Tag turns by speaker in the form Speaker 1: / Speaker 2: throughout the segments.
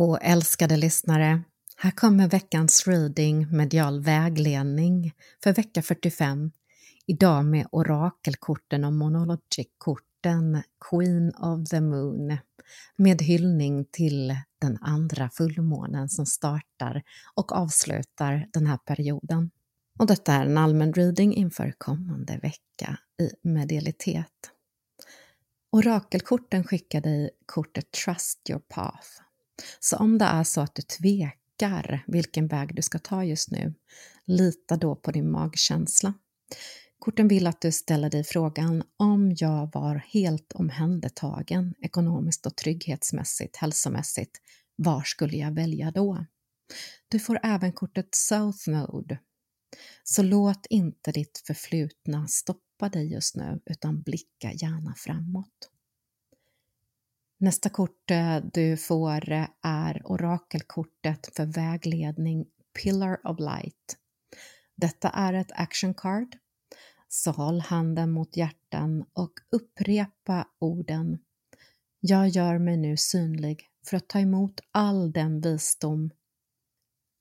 Speaker 1: Och älskade lyssnare, här kommer veckans reading medial vägledning för vecka 45. Idag med orakelkorten och monologic-korten Queen of the Moon med hyllning till den andra fullmånen som startar och avslutar den här perioden. Och detta är en allmän reading inför kommande vecka i medialitet. Orakelkorten skickar dig kortet Trust your path. Så om det är så att du tvekar vilken väg du ska ta just nu, lita då på din magkänsla. Korten vill att du ställer dig frågan om jag var helt omhändertagen ekonomiskt och trygghetsmässigt, hälsomässigt, var skulle jag välja då? Du får även kortet South Node. Så låt inte ditt förflutna stoppa dig just nu utan blicka gärna framåt. Nästa kort eh, du får eh, är orakelkortet för vägledning Pillar of Light. Detta är ett action card, så håll handen mot hjärtan och upprepa orden Jag gör mig nu synlig för att ta emot all den visdom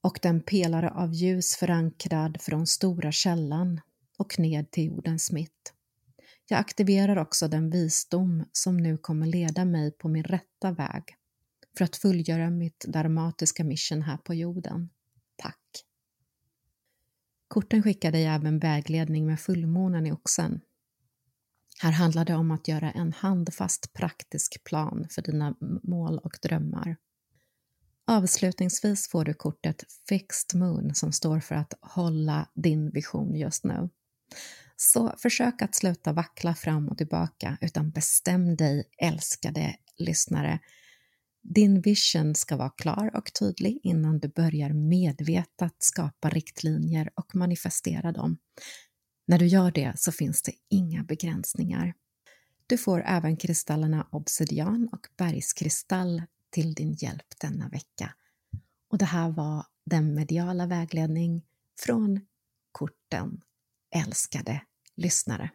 Speaker 1: och den pelare av ljus förankrad från stora källan och ned till jordens mitt. Jag aktiverar också den visdom som nu kommer leda mig på min rätta väg för att fullgöra mitt dramatiska mission här på jorden. Tack! Korten skickar dig även vägledning med fullmånen i oxen. Här handlar det om att göra en handfast praktisk plan för dina mål och drömmar. Avslutningsvis får du kortet Fixed Moon som står för att hålla din vision just nu. Så försök att sluta vackla fram och tillbaka utan bestäm dig, älskade lyssnare. Din vision ska vara klar och tydlig innan du börjar medvetet skapa riktlinjer och manifestera dem. När du gör det så finns det inga begränsningar. Du får även kristallerna obsidian och bergskristall till din hjälp denna vecka. Och det här var den mediala vägledning från korten älskade lyssnare.